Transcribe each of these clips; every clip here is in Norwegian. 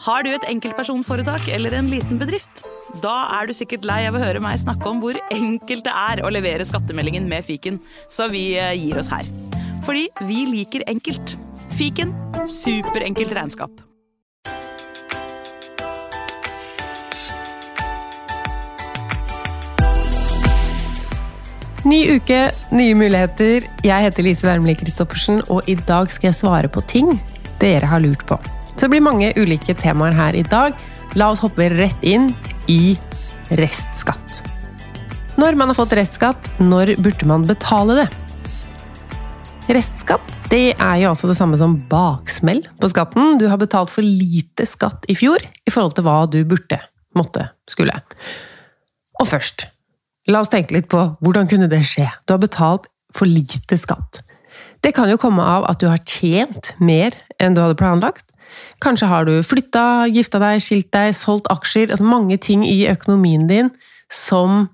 Har du et enkeltpersonforetak eller en liten bedrift? Da er du sikkert lei av å høre meg snakke om hvor enkelt det er å levere skattemeldingen med fiken, så vi eh, gir oss her. Fordi vi liker enkelt. Fiken superenkelt regnskap. Ny uke, nye muligheter. Jeg heter Lise Wermelie Christoffersen, og i dag skal jeg svare på ting dere har lurt på. Så det blir mange ulike temaer her i dag. La oss hoppe rett inn i restskatt. Når man har fått restskatt, når burde man betale det? Restskatt det er jo altså det samme som baksmell på skatten. Du har betalt for lite skatt i fjor i forhold til hva du burde, måtte, skulle. Og først, la oss tenke litt på hvordan kunne det skje? Du har betalt for lite skatt. Det kan jo komme av at du har tjent mer enn du hadde planlagt. Kanskje har du flytta, gifta deg, skilt deg, solgt aksjer altså Mange ting i økonomien din som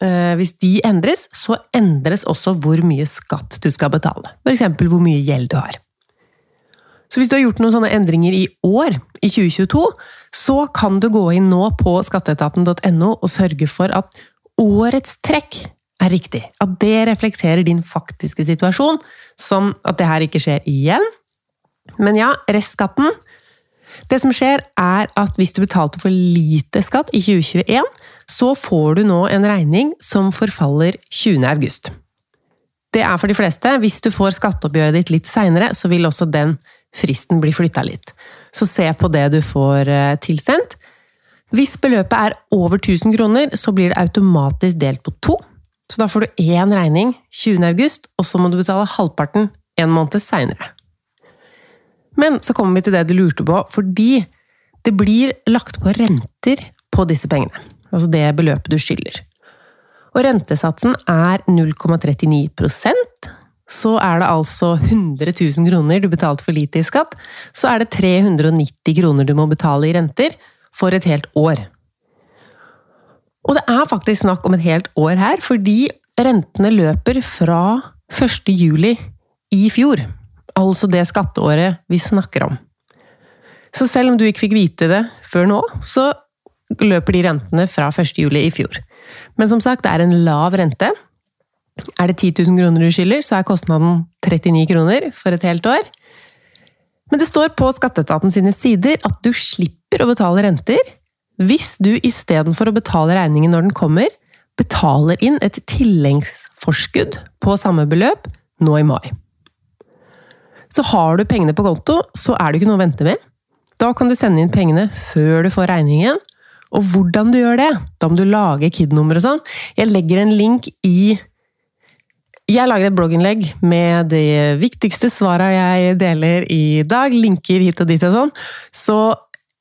eh, Hvis de endres, så endres også hvor mye skatt du skal betale. F.eks. hvor mye gjeld du har. Så hvis du har gjort noen sånne endringer i år, i 2022, så kan du gå inn nå på skatteetaten.no og sørge for at årets trekk er riktig. At det reflekterer din faktiske situasjon, sånn at det her ikke skjer igjen. Men ja, restskatten Det som skjer, er at hvis du betalte for lite skatt i 2021, så får du nå en regning som forfaller 20. august. Det er for de fleste. Hvis du får skatteoppgjøret ditt litt seinere, så vil også den fristen bli flytta litt. Så se på det du får eh, tilsendt. Hvis beløpet er over 1000 kroner, så blir det automatisk delt på to. Så da får du én regning 20. august, og så må du betale halvparten en måned seinere. Men så kommer vi til det du lurte på, fordi det blir lagt på renter på disse pengene. Altså det beløpet du skylder. Og rentesatsen er 0,39% så er det altså 100 000 kroner du betalte for lite i skatt, så er det 390 kroner du må betale i renter for et helt år. Og det er faktisk snakk om et helt år her, fordi rentene løper fra 1. juli i fjor altså det skatteåret vi snakker om. Så selv om du ikke fikk vite det før nå, så løper de rentene fra 1. juli i fjor. Men som sagt, det er en lav rente. Er det 10 000 kroner du skylder, så er kostnaden 39 kroner for et helt år. Men det står på skatteetaten sine sider at du slipper å betale renter hvis du istedenfor å betale regningen når den kommer, betaler inn et tilleggsforskudd på samme beløp nå i mai. Så har du pengene på konto, så er det ikke noe å vente med. Da kan du sende inn pengene før du får regningen. Og hvordan du gjør det, da må du lage KID-nummer og sånn. Jeg legger en link i Jeg lager et blogginnlegg med de viktigste svara jeg deler i dag. Linker hit og dit og sånn. Så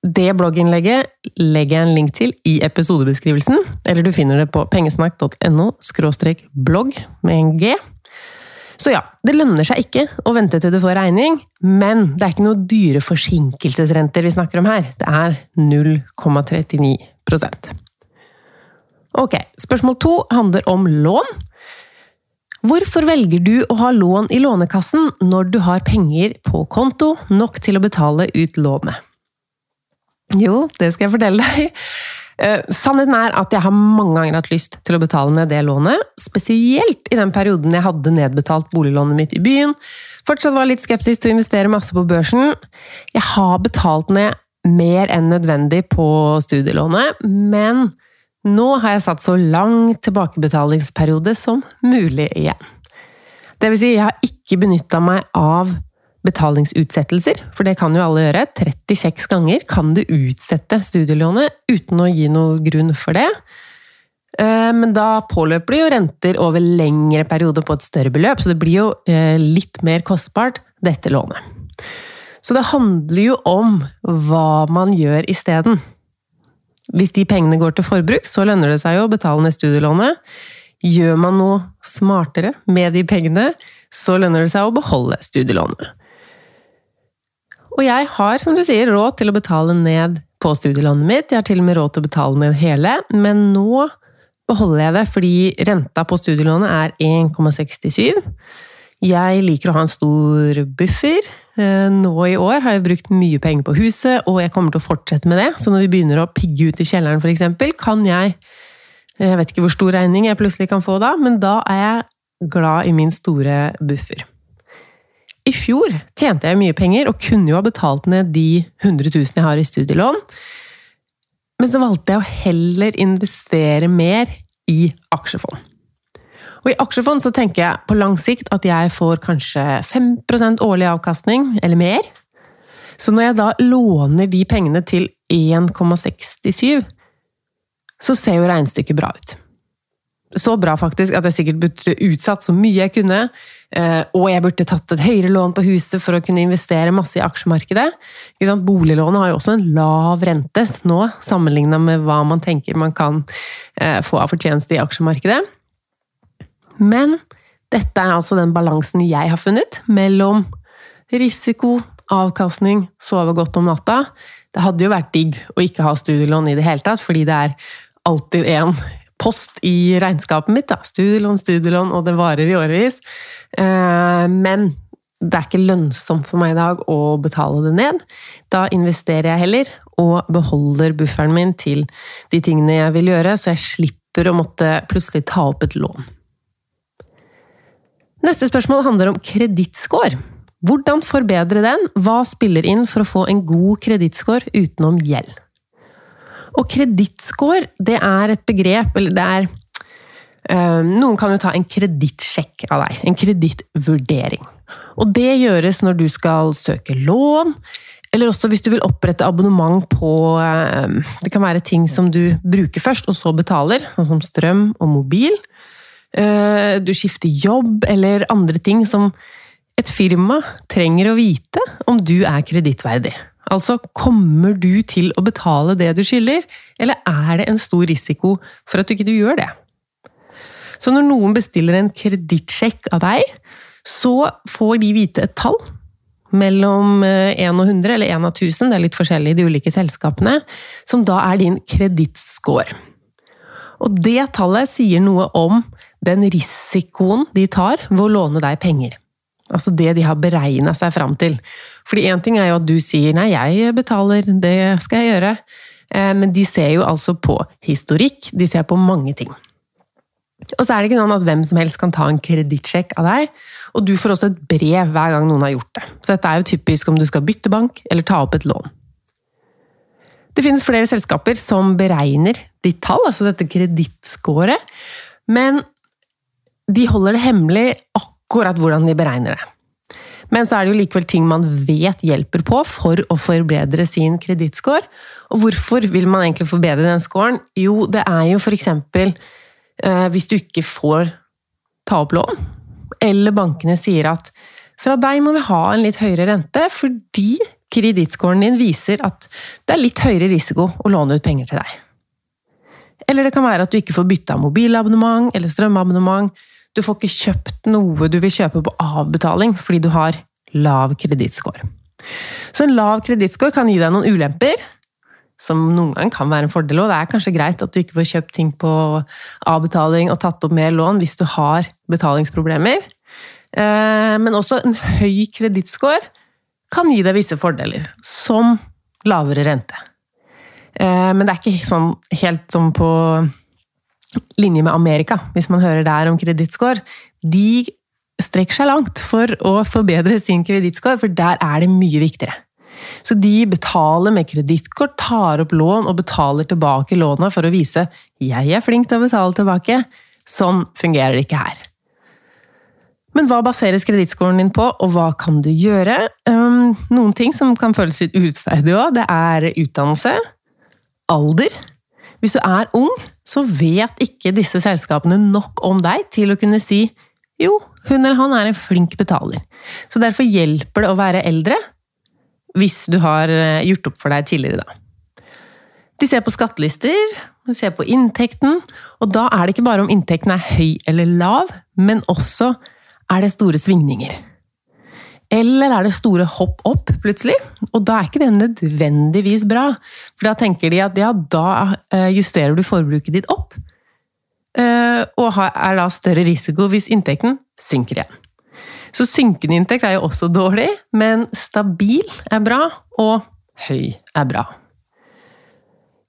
det blogginnlegget legger jeg en link til i episodebeskrivelsen. Eller du finner det på pengesnakk.no blogg med en G. Så ja, det lønner seg ikke å vente til du får regning, men det er ikke noe dyre forsinkelsesrenter vi snakker om her. Det er 0,39% Ok, spørsmål to handler om lån. Hvorfor velger du å ha lån i Lånekassen når du har penger på konto nok til å betale ut lånet? Jo, det skal jeg fortelle deg. Uh, sannheten er at jeg har mange ganger hatt lyst til å betale ned det lånet. Spesielt i den perioden jeg hadde nedbetalt boliglånet mitt i byen. Fortsatt var litt skeptisk til å investere masse på børsen. Jeg har betalt ned mer enn nødvendig på studielånet, men nå har jeg satt så lang tilbakebetalingsperiode som mulig igjen. Det vil si, jeg har ikke benytta meg av betalingsutsettelser, for det kan jo alle gjøre. 36 ganger kan du utsette studielånet uten å gi noe grunn for det. Eh, men da påløper det jo renter over lengre perioder på et større beløp, så det blir jo eh, litt mer kostbart, dette lånet. Så det handler jo om hva man gjør isteden. Hvis de pengene går til forbruk, så lønner det seg jo å betale ned studielånet. Gjør man noe smartere med de pengene, så lønner det seg å beholde studielånet. Og jeg har, som du sier, råd til å betale ned på studielånet mitt. Jeg har til og med råd til å betale ned hele, men nå beholder jeg det fordi renta på studielånet er 1,67. Jeg liker å ha en stor buffer. Eh, nå i år har jeg brukt mye penger på huset, og jeg kommer til å fortsette med det. Så når vi begynner å pigge ut i kjelleren, f.eks., kan jeg Jeg vet ikke hvor stor regning jeg plutselig kan få da, men da er jeg glad i min store buffer. I fjor tjente jeg mye penger og kunne jo ha betalt ned de 100 000 jeg har i studielån. Men så valgte jeg å heller investere mer i aksjefond. Og I aksjefond så tenker jeg på lang sikt at jeg får kanskje 5% årlig avkastning, eller mer. Så når jeg da låner de pengene til 1,67, så ser jo regnestykket bra ut. Så bra faktisk at jeg sikkert burde utsatt så mye jeg kunne, eh, og jeg burde tatt et høyere lån på huset for å kunne investere masse i aksjemarkedet. Boliglånet har jo også en lav rente nå, sammenligna med hva man tenker man kan eh, få av fortjeneste i aksjemarkedet. Men dette er altså den balansen jeg har funnet mellom risiko, avkastning, sove godt om natta. Det hadde jo vært digg å ikke ha studielån i det hele tatt, fordi det er alltid en post i regnskapet mitt. Da. Studielån, studielån, og det varer i årevis. Eh, men det er ikke lønnsomt for meg i dag å betale det ned. Da investerer jeg heller, og beholder bufferen min til de tingene jeg vil gjøre, så jeg slipper å måtte plutselig ta opp et lån. Neste spørsmål handler om kredittscore. Hvordan forbedre den? Hva spiller inn for å få en god kredittscore utenom gjeld? Og kredittscore, det er et begrep, eller det er øh, Noen kan jo ta en kredittsjekk av deg. En kredittvurdering. Og det gjøres når du skal søke lån, eller også hvis du vil opprette abonnement på øh, Det kan være ting som du bruker først, og så betaler, sånn som strøm og mobil. Øh, du skifter jobb, eller andre ting som et firma trenger å vite om du er kredittverdig. Altså, kommer du til å betale det du skylder, eller er det en stor risiko for at du ikke gjør det? Så når noen bestiller en kredittsjekk av deg, så får de vite et tall mellom 1 eh, og 100, eller 1 av 1000, det er litt forskjellig i de ulike selskapene, som da er din kredittscore. Og det tallet sier noe om den risikoen de tar ved å låne deg penger. Altså det de har beregna seg fram til. Fordi én ting er jo at du sier 'nei, jeg betaler, det skal jeg gjøre', eh, men de ser jo altså på historikk, de ser på mange ting. Og så er det ikke sånn at hvem som helst kan ta en kredittsjekk av deg, og du får også et brev hver gang noen har gjort det. Så dette er jo typisk om du skal bytte bank eller ta opp et lån. Det finnes flere selskaper som beregner ditt tall, altså dette kredittskåret, men de holder det hemmelig akkurat hvordan de beregner det. Men så er det jo likevel ting man vet hjelper på for å forbedre sin kredittscore. Og hvorfor vil man egentlig forbedre den scoren? Jo, det er jo f.eks. Eh, hvis du ikke får ta opp lån, eller bankene sier at fra deg må vi ha en litt høyere rente fordi kredittscoren din viser at det er litt høyere risiko å låne ut penger til deg. Eller det kan være at du ikke får bytta mobilabonnement eller strømabonnement du får ikke kjøpt noe du vil kjøpe på avbetaling fordi du har lav kredittscore. Så en lav kredittscore kan gi deg noen ulemper, som noen gang kan være en fordel. Og det er kanskje greit at du ikke får kjøpt ting på avbetaling og tatt opp mer lån hvis du har betalingsproblemer. Eh, men også en høy kredittscore kan gi deg visse fordeler, som lavere rente. Eh, men det er ikke sånn helt som på linje med Amerika, hvis man hører der om kredittscore. De strekker seg langt for å forbedre sin kredittscore, for der er det mye viktigere. Så de betaler med kredittkort, tar opp lån og betaler tilbake lånet for å vise 'jeg er flink til å betale tilbake'. Sånn fungerer det ikke her. Men hva baseres kredittskolen din på, og hva kan du gjøre? Um, noen ting som kan føles litt urettferdig òg, det er utdannelse, alder. Hvis du er ung, så vet ikke disse selskapene nok om deg til å kunne si jo, hun eller han er en flink betaler. Så derfor hjelper det å være eldre, hvis du har eh, gjort opp for deg tidligere, da. De ser på skattelister, de ser på inntekten, og da er det ikke bare om inntekten er høy eller lav, men også er det store svingninger. Eller er det store hopp opp, plutselig? Og da er ikke det nødvendigvis bra. For da tenker de at ja, da eh, justerer du forbruket ditt opp, eh, og er da større risiko hvis inntekten synker igjen. Så synkende inntekt er jo også dårlig, men stabil er bra, og høy er bra.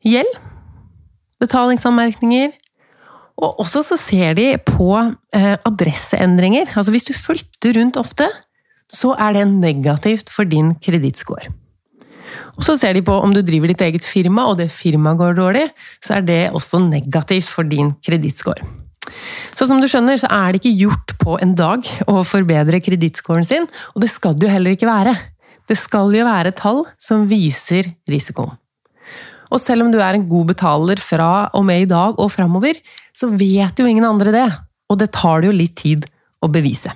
Gjeld, betalingsanmerkninger, og også så ser de på eh, adresseendringer. Altså hvis du flytter rundt ofte, så er det negativt for din kredittscore. Og så ser de på om du driver ditt eget firma, og det firmaet går dårlig, så er det også negativt for din kredittscore. Så som du skjønner, så er det ikke gjort på en dag å forbedre kredittscoren sin, og det skal det jo heller ikke være. Det skal jo være tall som viser risikoen. Og selv om du er en god betaler fra og med i dag og framover, så vet jo ingen andre det, og det tar det jo litt tid å bevise.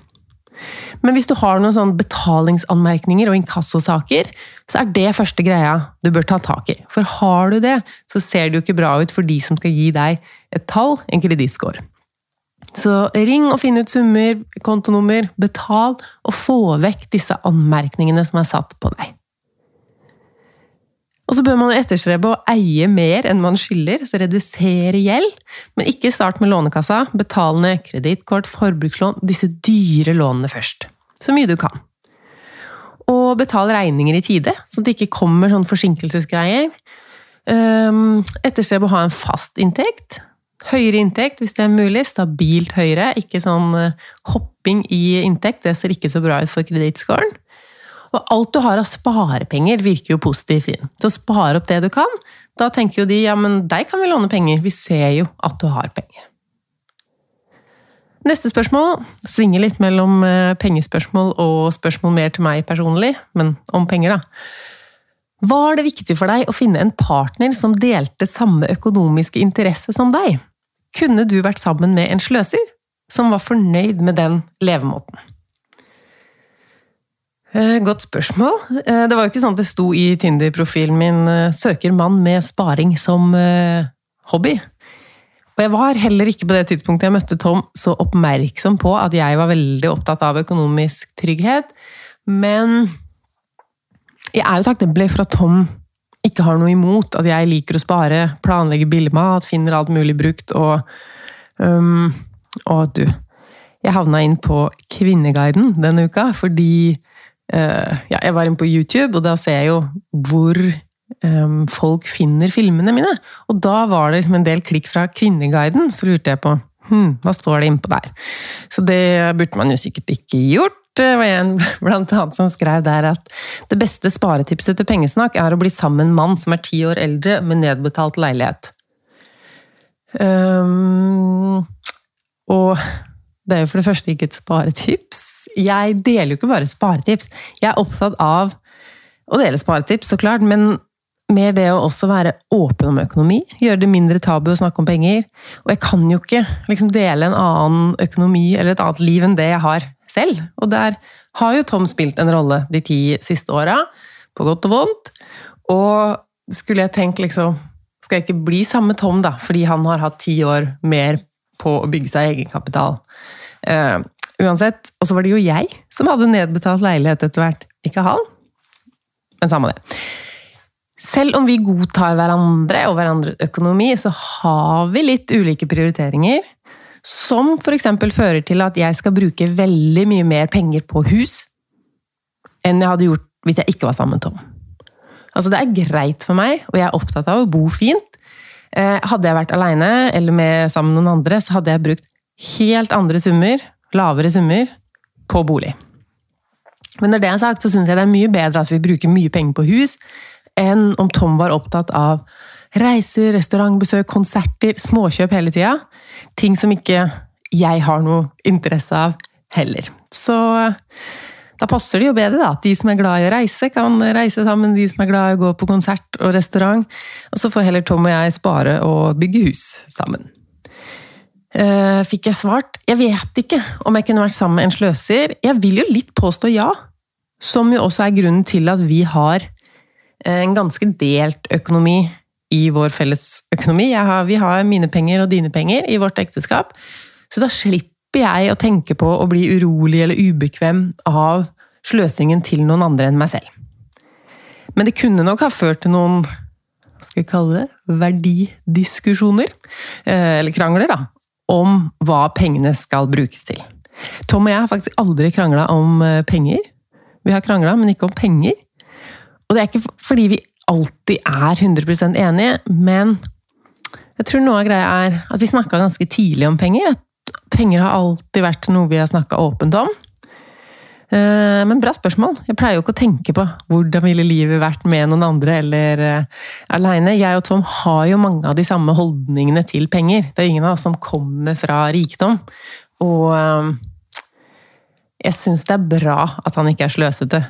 Men hvis du har noen sånn betalingsanmerkninger og inkassosaker, så er det første greia du bør ta tak i. For har du det, så ser det jo ikke bra ut for de som skal gi deg et tall, en kredittscore. Så ring og finn ut summer, kontonummer, betal, og få vekk disse anmerkningene som er satt på deg. Og så bør man etterstrebe å eie mer enn man skylder, så redusere gjeld. Men ikke start med Lånekassa. Betal ned kredittkort, forbrukslån, disse dyre lånene først. Så mye du kan. Og betal regninger i tide, så det ikke kommer sånn forsinkelsesgreier. Etterstrebe å ha en fast inntekt. Høyere inntekt hvis det er mulig, stabilt høyere, ikke sånn eh, hopping i inntekt. Det ser ikke så bra ut for kredittscoren. Og alt du har av sparepenger, virker jo positivt inn. Så spare opp det du kan. Da tenker jo de ja, men deg kan vi låne penger, vi ser jo at du har penger. Neste spørsmål svinger litt mellom eh, pengespørsmål og spørsmål mer til meg personlig, men om penger, da. Var det viktig for deg å finne en partner som delte samme økonomiske interesse som deg? Kunne du vært sammen med en sløser som var fornøyd med den levemåten? Eh, godt spørsmål. Eh, det var jo ikke sånn at det sto i Tinder-profilen min eh, 'søker mann med sparing som hobby'. Og jeg var heller ikke på det tidspunktet jeg møtte Tom så oppmerksom på at jeg var veldig opptatt av økonomisk trygghet. Men jeg er jo takknemlig for at Tom ikke har noe imot at jeg liker å spare, planlegge billigmat, finner alt mulig brukt og um, Og du Jeg havna inn på Kvinneguiden denne uka fordi ja, jeg var inne på YouTube, og da ser jeg jo hvor um, folk finner filmene mine. Og da var det liksom en del klikk fra Kvinneguiden, så lurte jeg på hm, hva står det innpå der? Så det burde man jo sikkert ikke gjort. Det var en blant annet som skrev der at det beste sparetipset til pengesnakk er å bli sammen med en mann som er ti år eldre med nedbetalt leilighet. Um, og det er jo for det første ikke et sparetips. Jeg deler jo ikke bare sparetips. Jeg er opptatt av å dele sparetips, så klart, men mer det å også være åpen om økonomi. Gjøre det mindre tabu å snakke om penger. Og jeg kan jo ikke liksom dele en annen økonomi eller et annet liv enn det jeg har selv. Og der har jo Tom spilt en rolle de ti siste åra, på godt og vondt. Og skulle jeg tenkt liksom Skal jeg ikke bli samme Tom, da, fordi han har hatt ti år mer på å bygge seg egenkapital. Uh, uansett. Og så var det jo jeg som hadde nedbetalt leilighet etter hvert, ikke han. Men samme det. Selv om vi godtar hverandre og hverandres økonomi, så har vi litt ulike prioriteringer. Som f.eks. fører til at jeg skal bruke veldig mye mer penger på hus enn jeg hadde gjort hvis jeg ikke var sammen med Tom. Altså, det er greit for meg, og jeg er opptatt av å bo fint. Eh, hadde jeg vært aleine eller med, sammen med noen andre, så hadde jeg brukt helt andre summer, lavere summer, på bolig. Men når det er sagt, så syns jeg det er mye bedre at vi bruker mye penger på hus, enn om Tom var opptatt av reiser, restaurantbesøk, konserter, småkjøp hele tida. Ting som ikke jeg har noe interesse av heller. Så da passer det jo bedre da, at de som er glad i å reise, kan reise sammen. De som er glad i å gå på konsert og restaurant. Og så får heller Tom og jeg spare og bygge hus sammen. Uh, fikk jeg svart? Jeg vet ikke om jeg kunne vært sammen med en sløser. Jeg vil jo litt påstå ja. Som jo også er grunnen til at vi har en ganske delt økonomi i vår felles økonomi. Har, vi har mine penger og dine penger i vårt ekteskap. Så da slipper jeg å tenke på å bli urolig eller ubekvem av sløsingen til noen andre enn meg selv. Men det kunne nok ha ført til noen hva skal jeg kalle det, verdidiskusjoner, eh, eller krangler, da, om hva pengene skal brukes til. Tom og jeg har faktisk aldri krangla om eh, penger. Vi har krangla, men ikke om penger. Og det er ikke fordi vi alltid er 100% enige, men jeg tror noe av greia er at vi snakka ganske tidlig om penger. At penger har alltid vært noe vi har snakka åpent om. Eh, men bra spørsmål. Jeg pleier jo ikke å tenke på hvordan ville livet vært med noen andre eller uh, aleine. Jeg og Tom har jo mange av de samme holdningene til penger. Det er ingen av oss som kommer fra rikdom. Og uh, jeg syns det er bra at han ikke er sløsete.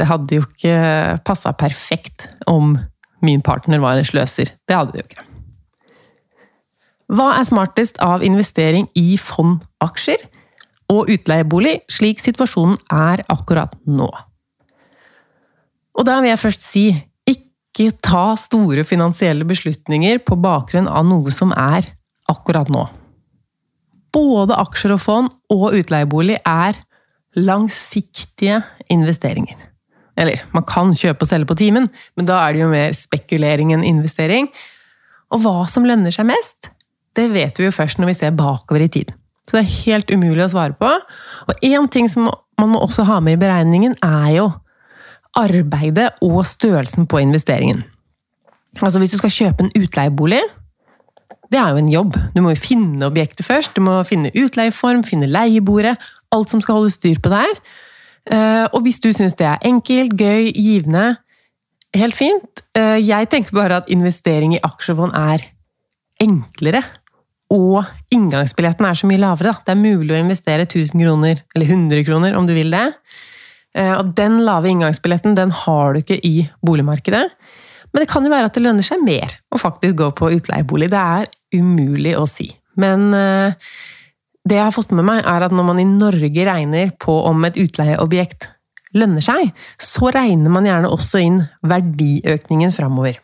Det hadde jo ikke passa perfekt om min partner var en sløser. Det hadde det jo ikke. Hva er smartest av investering i fondaksjer og utleiebolig, slik situasjonen er akkurat nå? Og da vil jeg først si ikke ta store finansielle beslutninger på bakgrunn av noe som er akkurat nå. Både aksjer og fond og utleiebolig er langsiktige investeringer. Eller, man kan kjøpe og selge på timen, men da er det jo mer spekulering enn investering. Og hva som lønner seg mest, det vet vi jo først når vi ser bakover i tid. Så det er helt umulig å svare på. Og én ting som man må også ha med i beregningen, er jo arbeidet og størrelsen på investeringen. Altså hvis du skal kjøpe en utleiebolig, det er jo en jobb. Du må jo finne objektet først. Du må finne utleieform, finne leieboere. Alt som skal holde styr på der. her. og hvis du syns det er enkelt, gøy, givende, helt fint. Eh, jeg tenker bare at investering i aksjefond er enklere. Og inngangsbilletten er så mye lavere. Da. Det er mulig å investere 1000 kroner, eller 100 kroner om du vil det. Eh, og den lave inngangsbilletten den har du ikke i boligmarkedet. Men det kan jo være at det lønner seg mer å faktisk gå på utleiebolig. Det er umulig å si. Men det jeg har fått med meg, er at når man i Norge regner på om et utleieobjekt lønner seg, så regner man gjerne også inn verdiøkningen framover.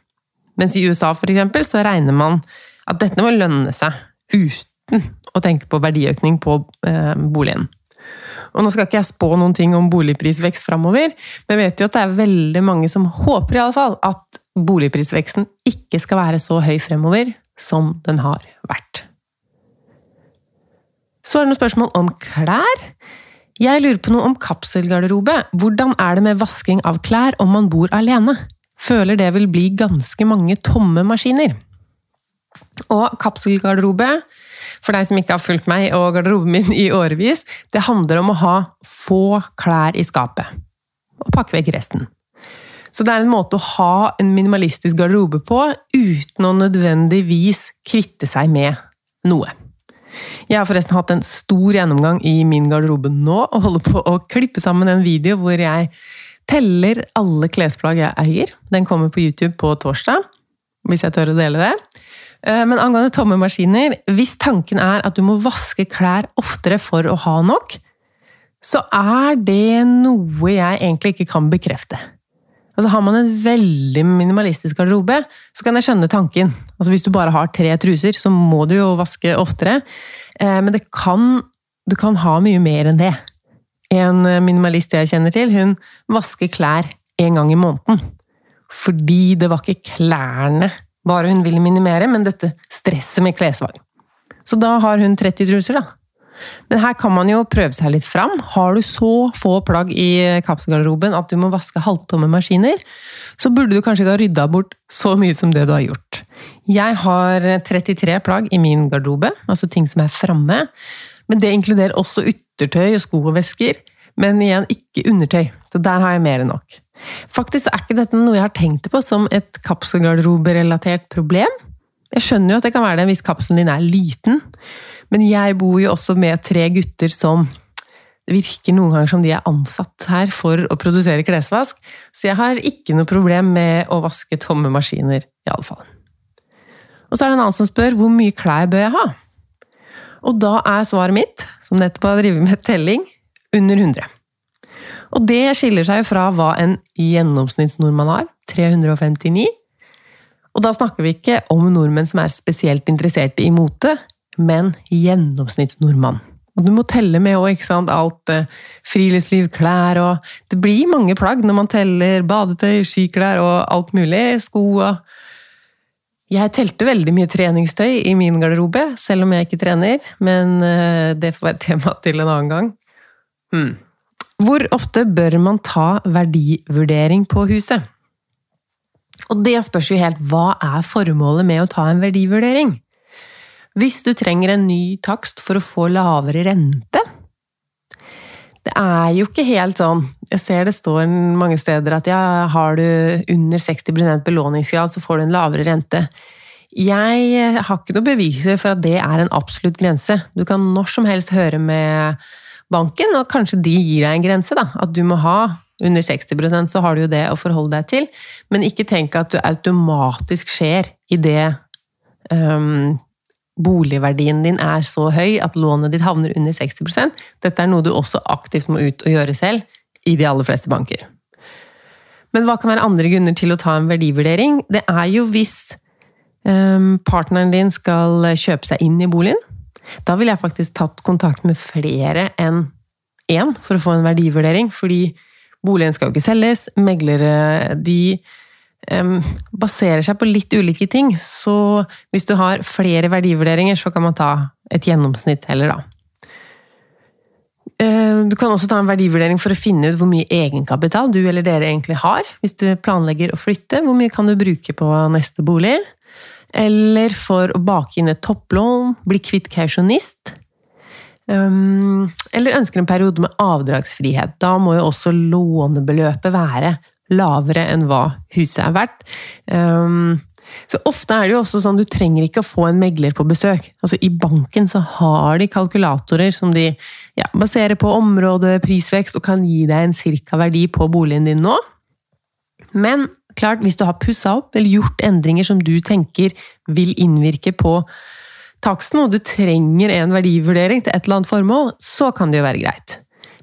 Mens i USA for eksempel, så regner man at dette må lønne seg uten å tenke på verdiøkning på eh, boligen. Og nå skal ikke jeg spå noen ting om boligprisvekst framover, men jeg vet jo at det er veldig mange som håper i alle fall at boligprisveksten ikke skal være så høy fremover som den har vært. Så er det noen spørsmål om klær. Jeg lurer på noe om kapselgarderobe. Hvordan er det med vasking av klær om man bor alene? Føler det vil bli ganske mange tomme maskiner. Og kapselgarderobe, for deg som ikke har fulgt meg og garderoben min i årevis, det handler om å ha få klær i skapet. Og pakke vekk resten. Så det er en måte å ha en minimalistisk garderobe på uten å nødvendigvis kvitte seg med noe. Jeg har forresten hatt en stor gjennomgang i min garderobe nå, og holder på å klippe sammen en video hvor jeg teller alle klesplagg jeg eier. Den kommer på YouTube på torsdag, hvis jeg tør å dele det. Eh, men angående tomme maskiner, hvis tanken er at du må vaske klær oftere for å ha nok, så er det noe jeg egentlig ikke kan bekrefte. Altså Har man en veldig minimalistisk garderobe, så kan jeg skjønne tanken. Altså Hvis du bare har tre truser, så må du jo vaske oftere. Eh, men det kan, du kan ha mye mer enn det. En minimalist jeg kjenner til, hun vasker klær en gang i måneden. Fordi det var ikke klærne bare hun vil minimere, men dette stresset med klesvalg. Så da har hun 30 truser, da. Men her kan man jo prøve seg litt fram. Har du så få plagg i kapselgarderoben at du må vaske halvtomme maskiner, så burde du kanskje ikke ha rydda bort så mye som det du har gjort. Jeg har 33 plagg i min garderobe, altså ting som er framme. Men det inkluderer også yttertøy og sko og vesker. Men igjen, ikke undertøy. Så der har jeg mer enn nok. Faktisk er ikke dette noe jeg har tenkt på som et kapselgarderoberelatert problem. Jeg skjønner jo at det kan være det hvis kapselen din er liten, men jeg bor jo også med tre gutter som det virker noen ganger som de er ansatt her for å produsere klesvask, så jeg har ikke noe problem med å vaske tomme maskiner, iallfall. Og så er det en annen som spør hvor mye klær bør jeg ha? Og da er svaret mitt, som nettopp har drevet med telling, under 100. Og det skiller seg fra hva en gjennomsnittsnordmann har, 359. Og da snakker vi ikke om nordmenn som er spesielt interesserte i mote, men gjennomsnittsnordmann. Og du må telle med òg, ikke sant. Alt eh, friluftsliv, klær og Det blir mange plagg når man teller badetøy, skiklær og alt mulig. Sko og Jeg telte veldig mye treningstøy i min garderobe, selv om jeg ikke trener. Men eh, det får være tema til en annen gang. Hmm. Hvor ofte bør man ta verdivurdering på huset? Og det spørs jo helt hva er formålet med å ta en verdivurdering? Hvis du trenger en ny takst for å få lavere rente Det er jo ikke helt sånn Jeg ser det står mange steder at ja, har du under 60% belåningsgrad, så får du en lavere rente. Jeg har ikke noe beviser for at det er en absolutt grense. Du kan når som helst høre med banken, og kanskje de gir deg en grense. da, At du må ha under 60% så har du jo det å forholde deg til. Men ikke tenk at du automatisk skjer i det um, boligverdien din er så høy at lånet ditt havner under 60% Dette er noe du også aktivt må ut og gjøre selv, i de aller fleste banker. Men hva kan være andre grunner til å ta en verdivurdering? Det er jo hvis um, partneren din skal kjøpe seg inn i boligen. Da ville jeg faktisk tatt kontakt med flere enn én for å få en verdivurdering, fordi boligen skal jo ikke selges. Meglere de um, baserer seg på litt ulike ting. Så hvis du har flere verdivurderinger, så kan man ta et gjennomsnitt heller, da. Uh, du kan også ta en verdivurdering for å finne ut hvor mye egenkapital du eller dere egentlig har. Hvis du planlegger å flytte, hvor mye kan du bruke på neste bolig? Eller for å bake inn et topplån, bli kvitt kausjonist. Um, eller ønsker en periode med avdragsfrihet. Da må jo også lånebeløpet være lavere enn hva huset er verdt. Um, så ofte er det jo også sånn du trenger ikke å få en megler på besøk. Altså I banken så har de kalkulatorer som de ja, baserer på område, prisvekst, og kan gi deg en cirka verdi på boligen din nå. Men klart, hvis du har pussa opp eller gjort endringer som du tenker vil innvirke på taksten, og du trenger en verdivurdering til et eller annet formål, så kan det jo være greit.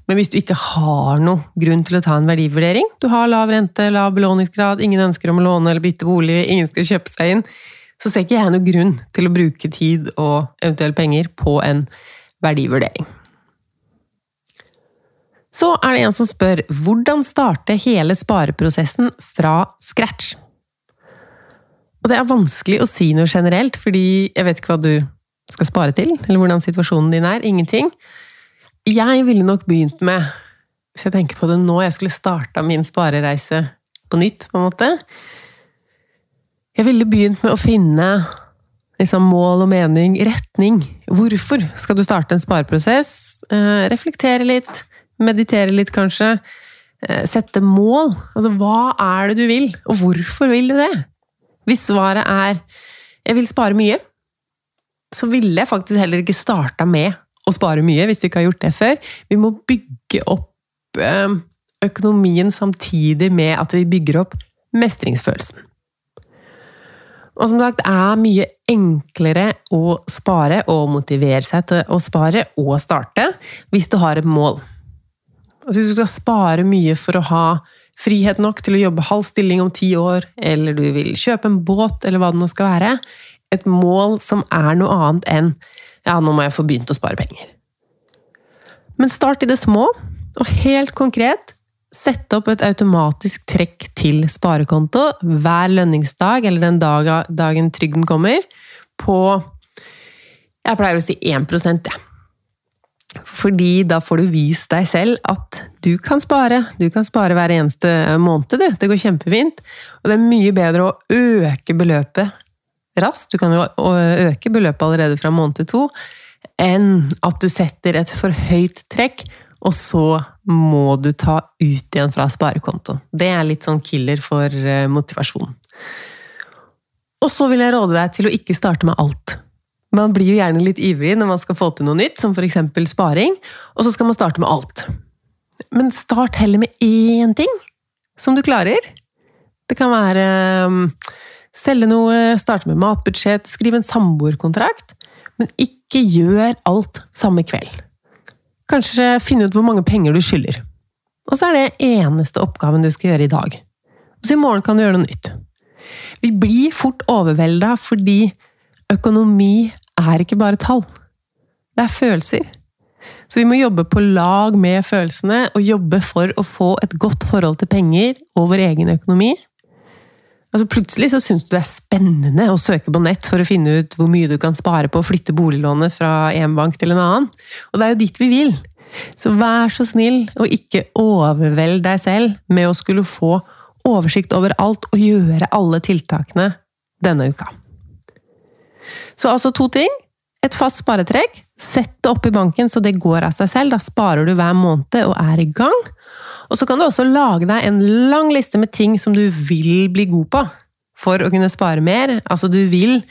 Men hvis du ikke har noe grunn til å ta en verdivurdering, du har lav rente, lav belåningsgrad, ingen ønsker om å låne eller bytte bolig, ingen skal kjøpe seg inn, så ser ikke jeg noen grunn til å bruke tid og eventuelt penger på en verdivurdering. Så er det en som spør hvordan starte hele spareprosessen fra scratch? Og det er vanskelig å si noe generelt, fordi jeg vet ikke hva du skal spare til, eller hvordan situasjonen din er. Ingenting. Jeg ville nok begynt med, hvis jeg tenker på det nå, jeg skulle starta min sparereise på nytt, på en måte Jeg ville begynt med å finne liksom, mål og mening, retning. Hvorfor skal du starte en spareprosess? Eh, reflektere litt, meditere litt, kanskje. Eh, sette mål. Altså, hva er det du vil, og hvorfor vil du det? Hvis svaret er 'jeg vil spare mye', så ville jeg faktisk heller ikke starta med å spare mye, hvis du ikke har gjort det før. Vi må bygge opp eh, økonomien samtidig med at vi bygger opp mestringsfølelsen. Og som sagt, det er mye enklere å spare og motivere seg til å spare og starte hvis du har et mål. Altså hvis du skal spare mye for å ha frihet nok til å jobbe halv stilling om ti år, eller du vil kjøpe en båt, eller hva det nå skal være, et mål som er noe annet enn ja, nå må jeg få begynt å spare penger. Men start i det små, og helt konkret Sett opp et automatisk trekk til sparekonto hver lønningsdag, eller den dagen trygden kommer, på Jeg pleier å si 1 jeg. Fordi da får du vist deg selv at du kan spare. Du kan spare hver eneste måned, du. Det går kjempefint. Og det er mye bedre å øke beløpet raskt, du kan jo øke beløpet allerede fra måned til to, enn at du setter et for høyt trekk, og så må du ta ut igjen fra sparekontoen. Det er litt sånn killer for motivasjonen. motivasjon. Og så vil jeg råde deg til å ikke starte med alt. Man blir jo gjerne litt ivrig når man skal få til noe nytt, som f.eks. sparing, og så skal man starte med alt. Men start heller med én ting som du klarer. Det kan være um, selge noe, starte med matbudsjett, skrive en samboerkontrakt. Men ikke gjør alt samme kveld. Kanskje finne ut hvor mange penger du skylder. Og så er det eneste oppgaven du skal gjøre i dag. Så i morgen kan du gjøre noe nytt. Vi blir fort overvelda fordi økonomi er ikke bare tall. Det er følelser. Så vi må jobbe på lag med følelsene og jobbe for å få et godt forhold til penger og vår egen økonomi. Altså Plutselig så syns du det er spennende å søke på nett for å finne ut hvor mye du kan spare på å flytte boliglånet fra en bank til en annen. Og det er jo dit vi vil. Så vær så snill og ikke overveld deg selv med å skulle få oversikt over alt og gjøre alle tiltakene denne uka. Så altså to ting. Et fast sparetrekk. Sett det opp i banken så det går av seg selv. Da sparer du hver måned og er i gang. Og så kan du også lage deg en lang liste med ting som du vil bli god på for å kunne spare mer. Altså du vil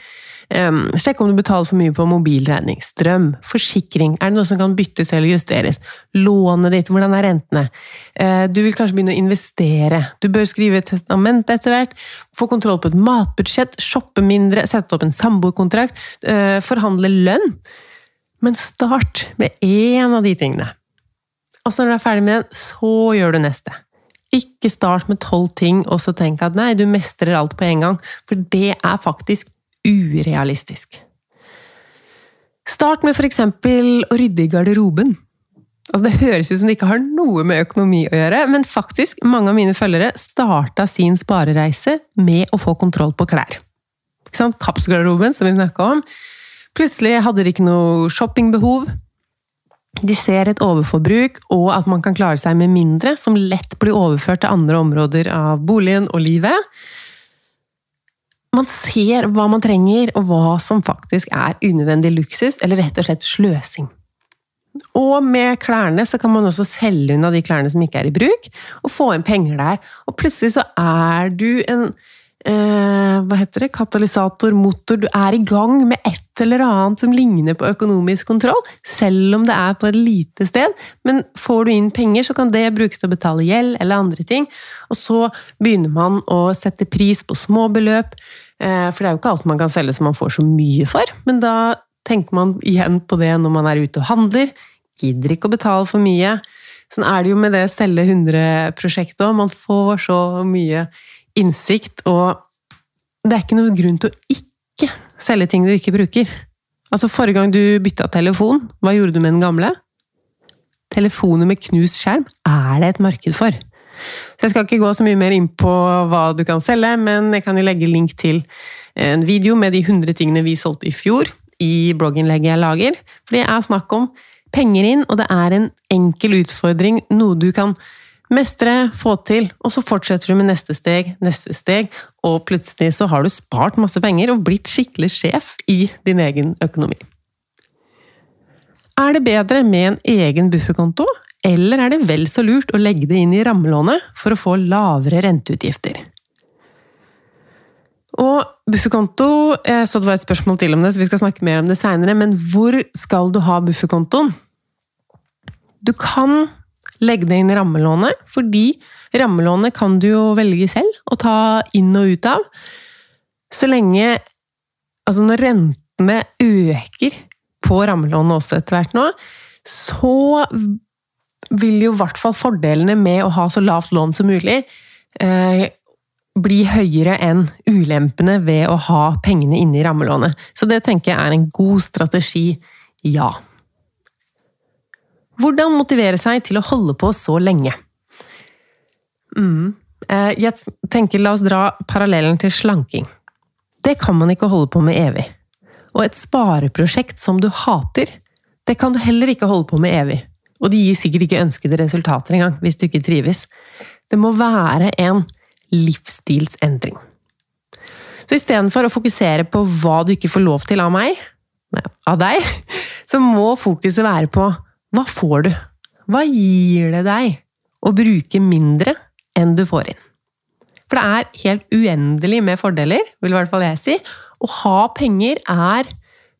Um, sjekk om du betaler for mye på mobilregning, strøm, forsikring. Er det noe som kan byttes eller justeres? Lånet ditt, hvordan er rentene? Uh, du vil kanskje begynne å investere. Du bør skrive et testament etter hvert. Få kontroll på et matbudsjett, shoppe mindre, sette opp en samboerkontrakt, uh, forhandle lønn. Men start med én av de tingene. Og så når du er ferdig med den, så gjør du neste. Ikke start med tolv ting og så tenk at nei, du mestrer alt på en gang, for det er faktisk urealistisk. Start med f.eks. å rydde i garderoben. Altså, det høres ut som det ikke har noe med økonomi å gjøre, men faktisk, mange av mine følgere starta sin sparereise med å få kontroll på klær. Kapsgarderoben, som vi snakka om. Plutselig hadde de ikke noe shoppingbehov. De ser et overforbruk, og at man kan klare seg med mindre, som lett blir overført til andre områder av boligen og livet man ser hva man trenger, og hva som faktisk er unødvendig luksus, eller rett og slett sløsing. Og med klærne så kan man også selge unna de klærne som ikke er i bruk, og få inn penger der. Og plutselig så er du en eh, hva heter det, katalysator, motor Du er i gang med et eller annet som ligner på økonomisk kontroll, selv om det er på et lite sted. Men får du inn penger, så kan det brukes til å betale gjeld eller andre ting. Og så begynner man å sette pris på små beløp. Eh, for det er jo ikke alt man kan selge som man får så mye for, men da tenker man igjen på det når man er ute og handler. Gidder ikke å betale for mye. Sånn er det jo med det Selge 100-prosjektet òg. Man får så mye innsikt, og det er ikke noen grunn til å ikke selge ting du ikke bruker. Altså, Forrige gang du bytta telefon, hva gjorde du med den gamle? Telefoner med knust skjerm er det et marked for. Så jeg skal ikke gå så mye mer inn på hva du kan selge, men jeg kan jo legge link til en video med de 100 tingene vi solgte i fjor, i blogginnlegget jeg lager. For det er snakk om penger inn, og det er en enkel utfordring, noe du kan mestre, få til, og så fortsetter du med neste steg, neste steg, og plutselig så har du spart masse penger og blitt skikkelig sjef i din egen økonomi. Er det bedre med en egen bufferkonto, eller er det vel så lurt å legge det inn i rammelånet for å få lavere renteutgifter? Og bufferkonto eh, så Det var et spørsmål til om det, så vi skal snakke mer om det seinere. Men hvor skal du ha bufferkontoen? Du kan legge det inn i rammelånet, fordi rammelånet kan du jo velge selv å ta inn og ut av. Så lenge Altså, når rentene øker på rammelånet også etter hvert nå, så vil jo i hvert fall fordelene med å ha så lavt lån som mulig eh, bli høyere enn ulempene ved å ha pengene inne i rammelånet. Så det tenker jeg er en god strategi, ja. Hvordan motivere seg til å holde på så lenge? Mm. Eh, jeg tenker la oss dra parallellen til slanking. Det kan man ikke holde på med evig. Og et spareprosjekt som du hater, Det kan du heller ikke holde på med evig. Og de gir sikkert ikke ønskede resultater engang, hvis du ikke trives. Det må være en livsstilsendring. Så istedenfor å fokusere på hva du ikke får lov til av meg, nei, av deg, så må fokuset være på hva får du? Hva gir det deg å bruke mindre enn du får inn? For det er helt uendelig med fordeler, vil i hvert fall jeg si. Å ha penger er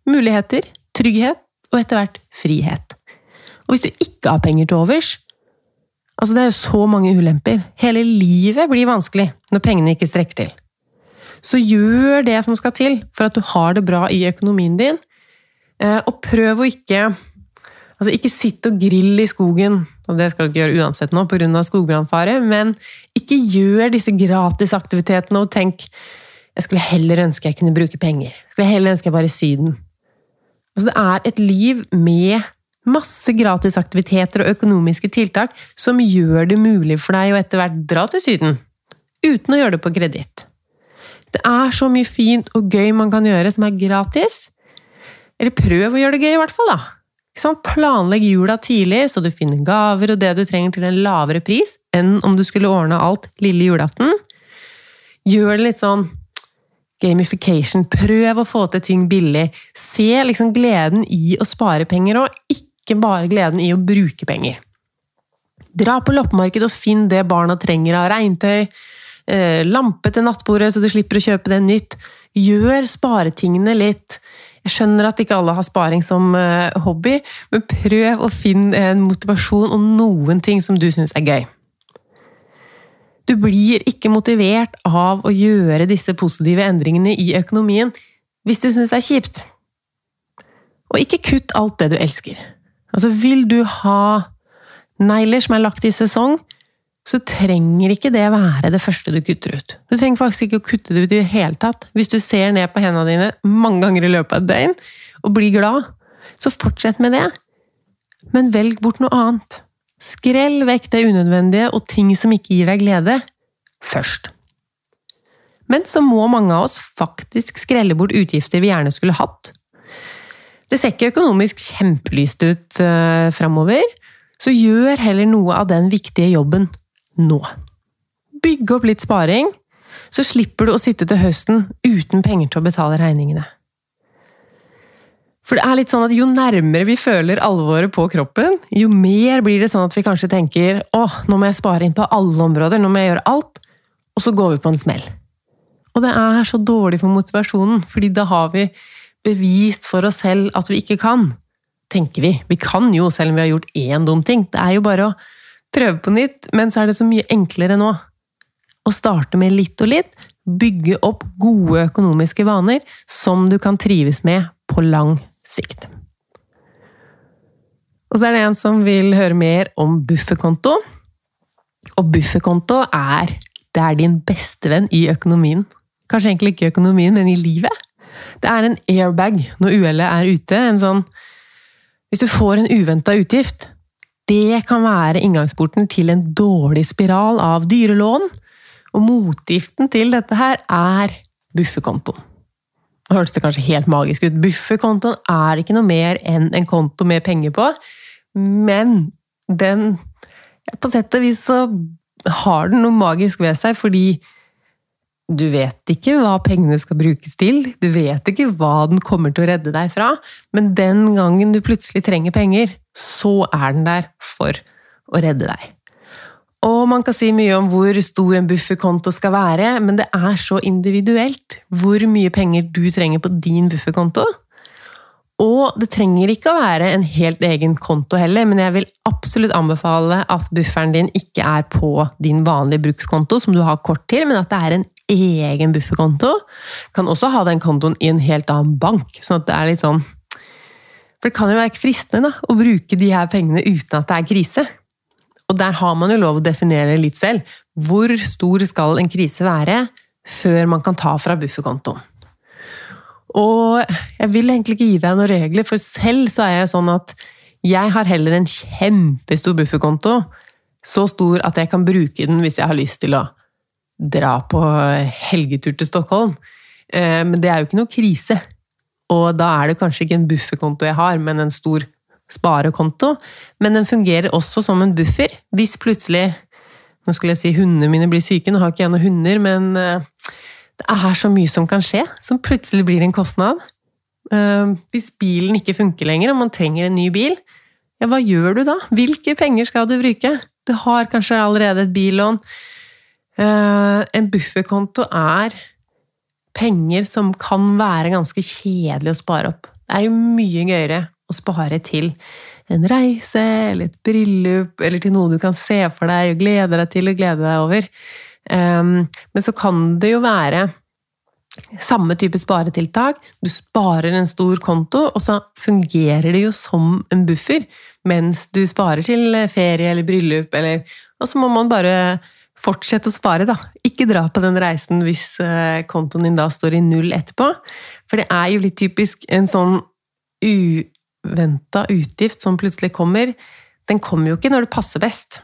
muligheter, trygghet og etter hvert frihet. Og hvis du ikke har penger til overs Altså, det er jo så mange ulemper. Hele livet blir vanskelig når pengene ikke strekker til. Så gjør det som skal til for at du har det bra i økonomien din, eh, og prøv å ikke Altså, ikke sitt og grill i skogen, og det skal du ikke gjøre uansett nå pga. skogbrannfare, men ikke gjør disse gratisaktivitetene og tenk jeg skulle heller ønske jeg kunne bruke penger. Jeg skulle heller ønske jeg var i Syden. Altså, det er et liv med masse gratisaktiviteter og økonomiske tiltak som gjør det mulig for deg å etter hvert dra til Syden, uten å gjøre det på kreditt. Det er så mye fint og gøy man kan gjøre som er gratis. Eller prøv å gjøre det gøy, i hvert fall. da. Planlegg jula tidlig, så du finner gaver og det du trenger til en lavere pris enn om du skulle ordne alt lille julaften. Gjør det litt sånn gamification. Prøv å få til ting billig. Se liksom gleden i å spare penger, og ikke bare gleden i å bruke penger. Dra på loppemarked og finn det barna trenger av regntøy, eh, lampe til nattbordet så du slipper å kjøpe det nytt. Gjør sparetingene litt jeg skjønner at ikke alle har sparing som eh, hobby, men prøv å finne en motivasjon og noen ting som du syns er gøy. Du blir ikke motivert av å gjøre disse positive endringene i økonomien hvis du syns det er kjipt. Og ikke kutt alt det du elsker. Altså, vil du ha negler som er lagt i sesong, så trenger ikke det være det første du kutter ut. Du trenger faktisk ikke å kutte det ut i det hele tatt. Hvis du ser ned på hendene dine mange ganger i løpet av et døgn og blir glad, så fortsett med det. Men velg bort noe annet. Skrell vekk det unødvendige og ting som ikke gir deg glede, først. Men så må mange av oss faktisk skrelle bort utgifter vi gjerne skulle hatt. Det ser ikke økonomisk kjempelyst ut uh, framover, så gjør heller noe av den viktige jobben nå. Bygge opp litt sparing, så slipper du å sitte til høsten uten penger til å betale regningene. For det er litt sånn at Jo nærmere vi føler alvoret på kroppen, jo mer blir det sånn at vi kanskje tenker åh, nå må jeg spare inn på alle områder, nå må jeg gjøre alt, og så går vi på en smell. Og det er så dårlig for motivasjonen, fordi da har vi bevist for oss selv at vi ikke kan. Tenker vi. Vi kan jo, selv om vi har gjort én dum ting. Det er jo bare å prøve på nytt, men så er det så mye enklere nå. Å starte med litt og litt, bygge opp gode økonomiske vaner som du kan trives med på lang sikt. Og så er det en som vil høre mer om bufferkonto. Og bufferkonto er det er din bestevenn i økonomien. Kanskje egentlig ikke i økonomien, men i livet. Det er en airbag når uhellet er ute. En sånn Hvis du får en uventa utgift, det kan være inngangsporten til en dårlig spiral av dyrelån, og motgiften til dette her er bufferkontoen. Nå hørtes det kanskje helt magisk ut. Bufferkontoen er ikke noe mer enn en konto med penger på, men den På sett og vis så har den noe magisk ved seg, fordi du vet ikke hva pengene skal brukes til, du vet ikke hva den kommer til å redde deg fra, men den gangen du plutselig trenger penger, så er den der for å redde deg. Og man kan si mye om hvor stor en bufferkonto skal være, men det er så individuelt hvor mye penger du trenger på din bufferkonto. Og det trenger ikke å være en helt egen konto heller, men jeg vil absolutt anbefale at bufferen din ikke er på din vanlige brukskonto, som du har kort til, men at det er en egen bufferkonto. Kan også ha den kontoen i en helt annen bank, sånn at det er litt sånn for det kan jo være fristende da, å bruke de her pengene uten at det er krise. Og der har man jo lov å definere litt selv. Hvor stor skal en krise være før man kan ta fra bufferkontoen? Og jeg vil egentlig ikke gi deg noen regler, for selv så er jeg sånn at jeg har heller en kjempestor bufferkonto. Så stor at jeg kan bruke den hvis jeg har lyst til å dra på helgetur til Stockholm. Eh, men det er jo ikke noe krise. Og da er det kanskje ikke en bufferkonto jeg har, men en stor sparekonto, men den fungerer også som en buffer hvis plutselig Nå skulle jeg si hundene mine blir syke, nå har ikke jeg noen hunder, men eh, det er så mye som kan skje, som plutselig blir en kostnad. Eh, hvis bilen ikke funker lenger, og man trenger en ny bil, ja, hva gjør du da? Hvilke penger skal du bruke? Du har kanskje allerede et billån. Eh, en bufferkonto er penger som kan være ganske kjedelig å spare opp. Det er jo mye gøyere å spare til en reise, eller et bryllup, eller til noe du kan se for deg og glede deg til og glede deg over. Um, men så kan det jo være samme type sparetiltak. Du sparer en stor konto, og så fungerer det jo som en buffer mens du sparer til ferie eller bryllup, eller Og så må man bare fortsette å spare, da. Ikke dra på den reisen hvis eh, kontoen din da står i null etterpå. For det er jo litt typisk en sånn uventa utgift som plutselig kommer, den kommer jo ikke når det passer best.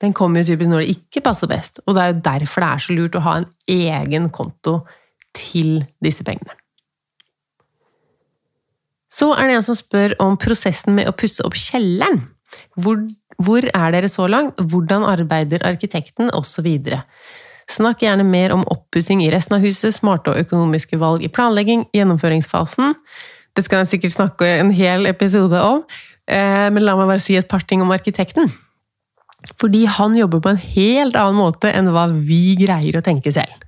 Den kommer jo typisk når det ikke passer best, og det er jo derfor det er så lurt å ha en egen konto til disse pengene. Så er det en som spør om prosessen med å pusse opp kjelleren. Hvor, hvor er dere så langt? Hvordan arbeider arkitekten? Osv. Snakk gjerne mer om oppussing i resten av huset, smarte og økonomiske valg i planlegging, gjennomføringsfasen. Dette kan jeg sikkert snakke en hel episode om, eh, men la meg bare si et par ting om arkitekten. Fordi han jobber på en helt annen måte enn hva vi greier å tenke selv.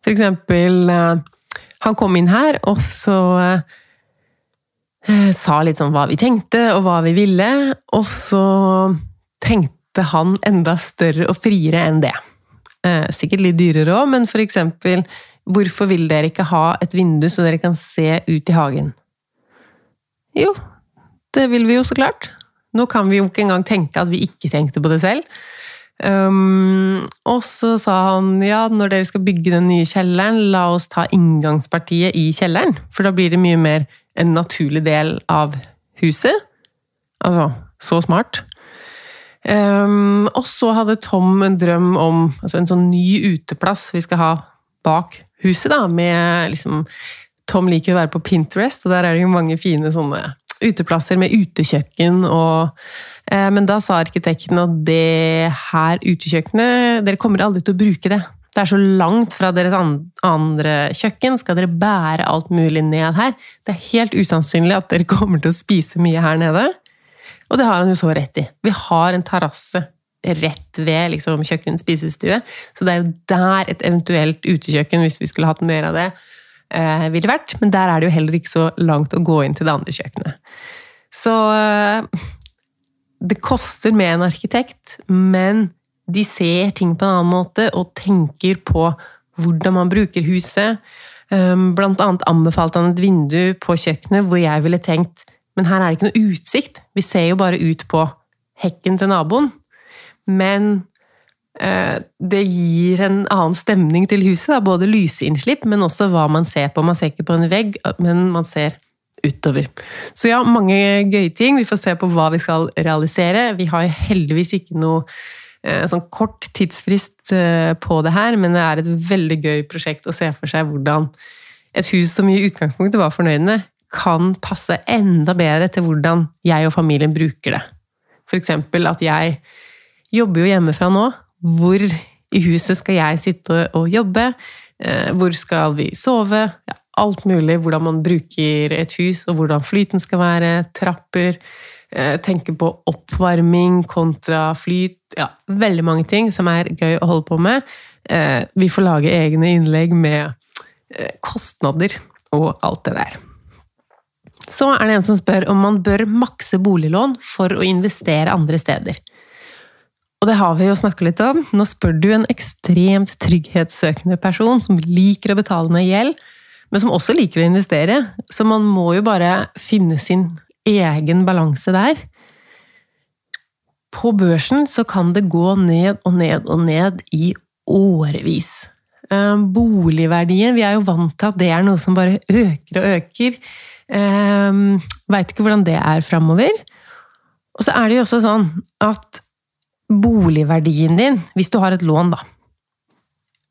For eksempel eh, Han kom inn her, og så eh, sa litt sånn hva vi tenkte, og hva vi ville. Og så tenkte han enda større og friere enn det. Sikkert litt dyrere òg, men for eksempel Hvorfor vil dere ikke ha et vindu så dere kan se ut i hagen? Jo, det vil vi jo så klart. Nå kan vi jo ikke engang tenke at vi ikke tenkte på det selv. Um, og så sa han ja, når dere skal bygge den nye kjelleren, la oss ta inngangspartiet i kjelleren. For da blir det mye mer en naturlig del av huset. Altså, så smart. Um, og så hadde Tom en drøm om altså en sånn ny uteplass vi skal ha bak huset, da, med liksom Tom liker å være på Pinterest, og der er det jo mange fine sånne uteplasser med utekjøkken og eh, Men da sa arkitekten at det her utekjøkkenet Dere kommer aldri til å bruke det. Det er så langt fra deres andre kjøkken. Skal dere bære alt mulig ned her? Det er helt usannsynlig at dere kommer til å spise mye her nede. Og det har han jo så rett i. Vi har en terrasse rett ved liksom, kjøkken, spisestue. Så det er jo der et eventuelt utekjøkken, hvis vi skulle hatt mer av det, eh, ville vært. Men der er det jo heller ikke så langt å gå inn til det andre kjøkkenet. Så eh, det koster med en arkitekt, men de ser ting på en annen måte og tenker på hvordan man bruker huset. Um, blant annet anbefalte han et vindu på kjøkkenet hvor jeg ville tenkt men her er det ikke noe utsikt. Vi ser jo bare ut på hekken til naboen. Men det gir en annen stemning til huset. Både lysinnslipp, men også hva man ser på. Man ser ikke på en vegg, men man ser utover. Så ja, mange gøye ting. Vi får se på hva vi skal realisere. Vi har heldigvis ikke noe eh, sånn kort tidsfrist eh, på det her, men det er et veldig gøy prosjekt å se for seg hvordan et hus som i utgangspunktet var fornøyd med, kan passe enda bedre til hvordan jeg og familien bruker det. Eksempel at jeg jobber jo hjemmefra nå. Hvor i huset skal jeg sitte og jobbe? Eh, hvor skal vi sove? Ja, alt mulig. Hvordan man bruker et hus, og hvordan flyten skal være. Trapper. Eh, tenke på oppvarming kontra flyt. Ja, veldig mange ting som er gøy å holde på med. Eh, vi får lage egne innlegg med kostnader og alt det der. Så er det en som spør om man bør makse boliglån for å investere andre steder. Og det har vi jo snakket litt om. Nå spør du en ekstremt trygghetssøkende person som liker å betale ned gjeld, men som også liker å investere. Så man må jo bare finne sin egen balanse der. På børsen så kan det gå ned og ned og ned i årevis. Eh, boligverdien Vi er jo vant til at det er noe som bare øker og øker. Eh, Veit ikke hvordan det er framover. Og så er det jo også sånn at boligverdien din, hvis du har et lån, da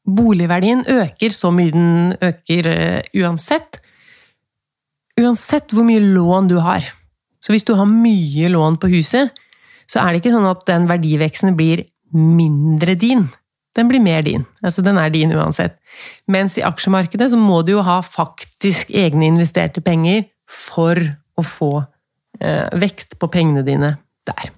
Boligverdien øker så mye den øker uh, uansett. Uansett hvor mye lån du har, Så hvis du har mye lån på huset, så er det ikke sånn at den verdiveksten blir mindre din. Den blir mer din. Altså, den er din uansett. Mens i aksjemarkedet så må du jo ha faktisk egne investerte penger for å få eh, vekst på pengene dine der.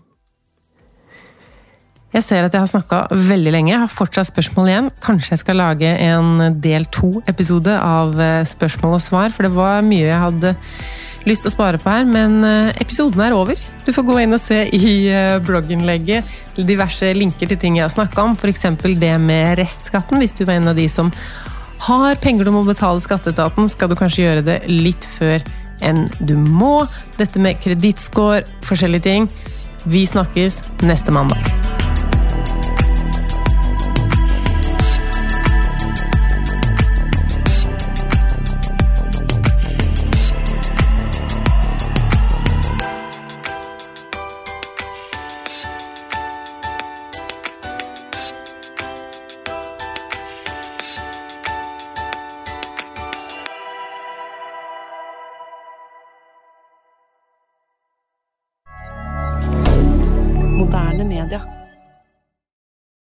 Jeg ser at jeg har snakka veldig lenge. Jeg har fortsatt spørsmål igjen. Kanskje jeg skal lage en del to-episode av eh, spørsmål og svar, for det var mye jeg hadde lyst til å spare på her. Men eh, episoden er over. Du får gå inn og se i eh, blogginnlegget diverse linker til ting jeg har snakka om, f.eks. det med restskatten. Hvis du var en av de som har penger du må betale skatteetaten, skal du kanskje gjøre det litt før enn du må. Dette med kredittscore, forskjellige ting. Vi snakkes neste mandag.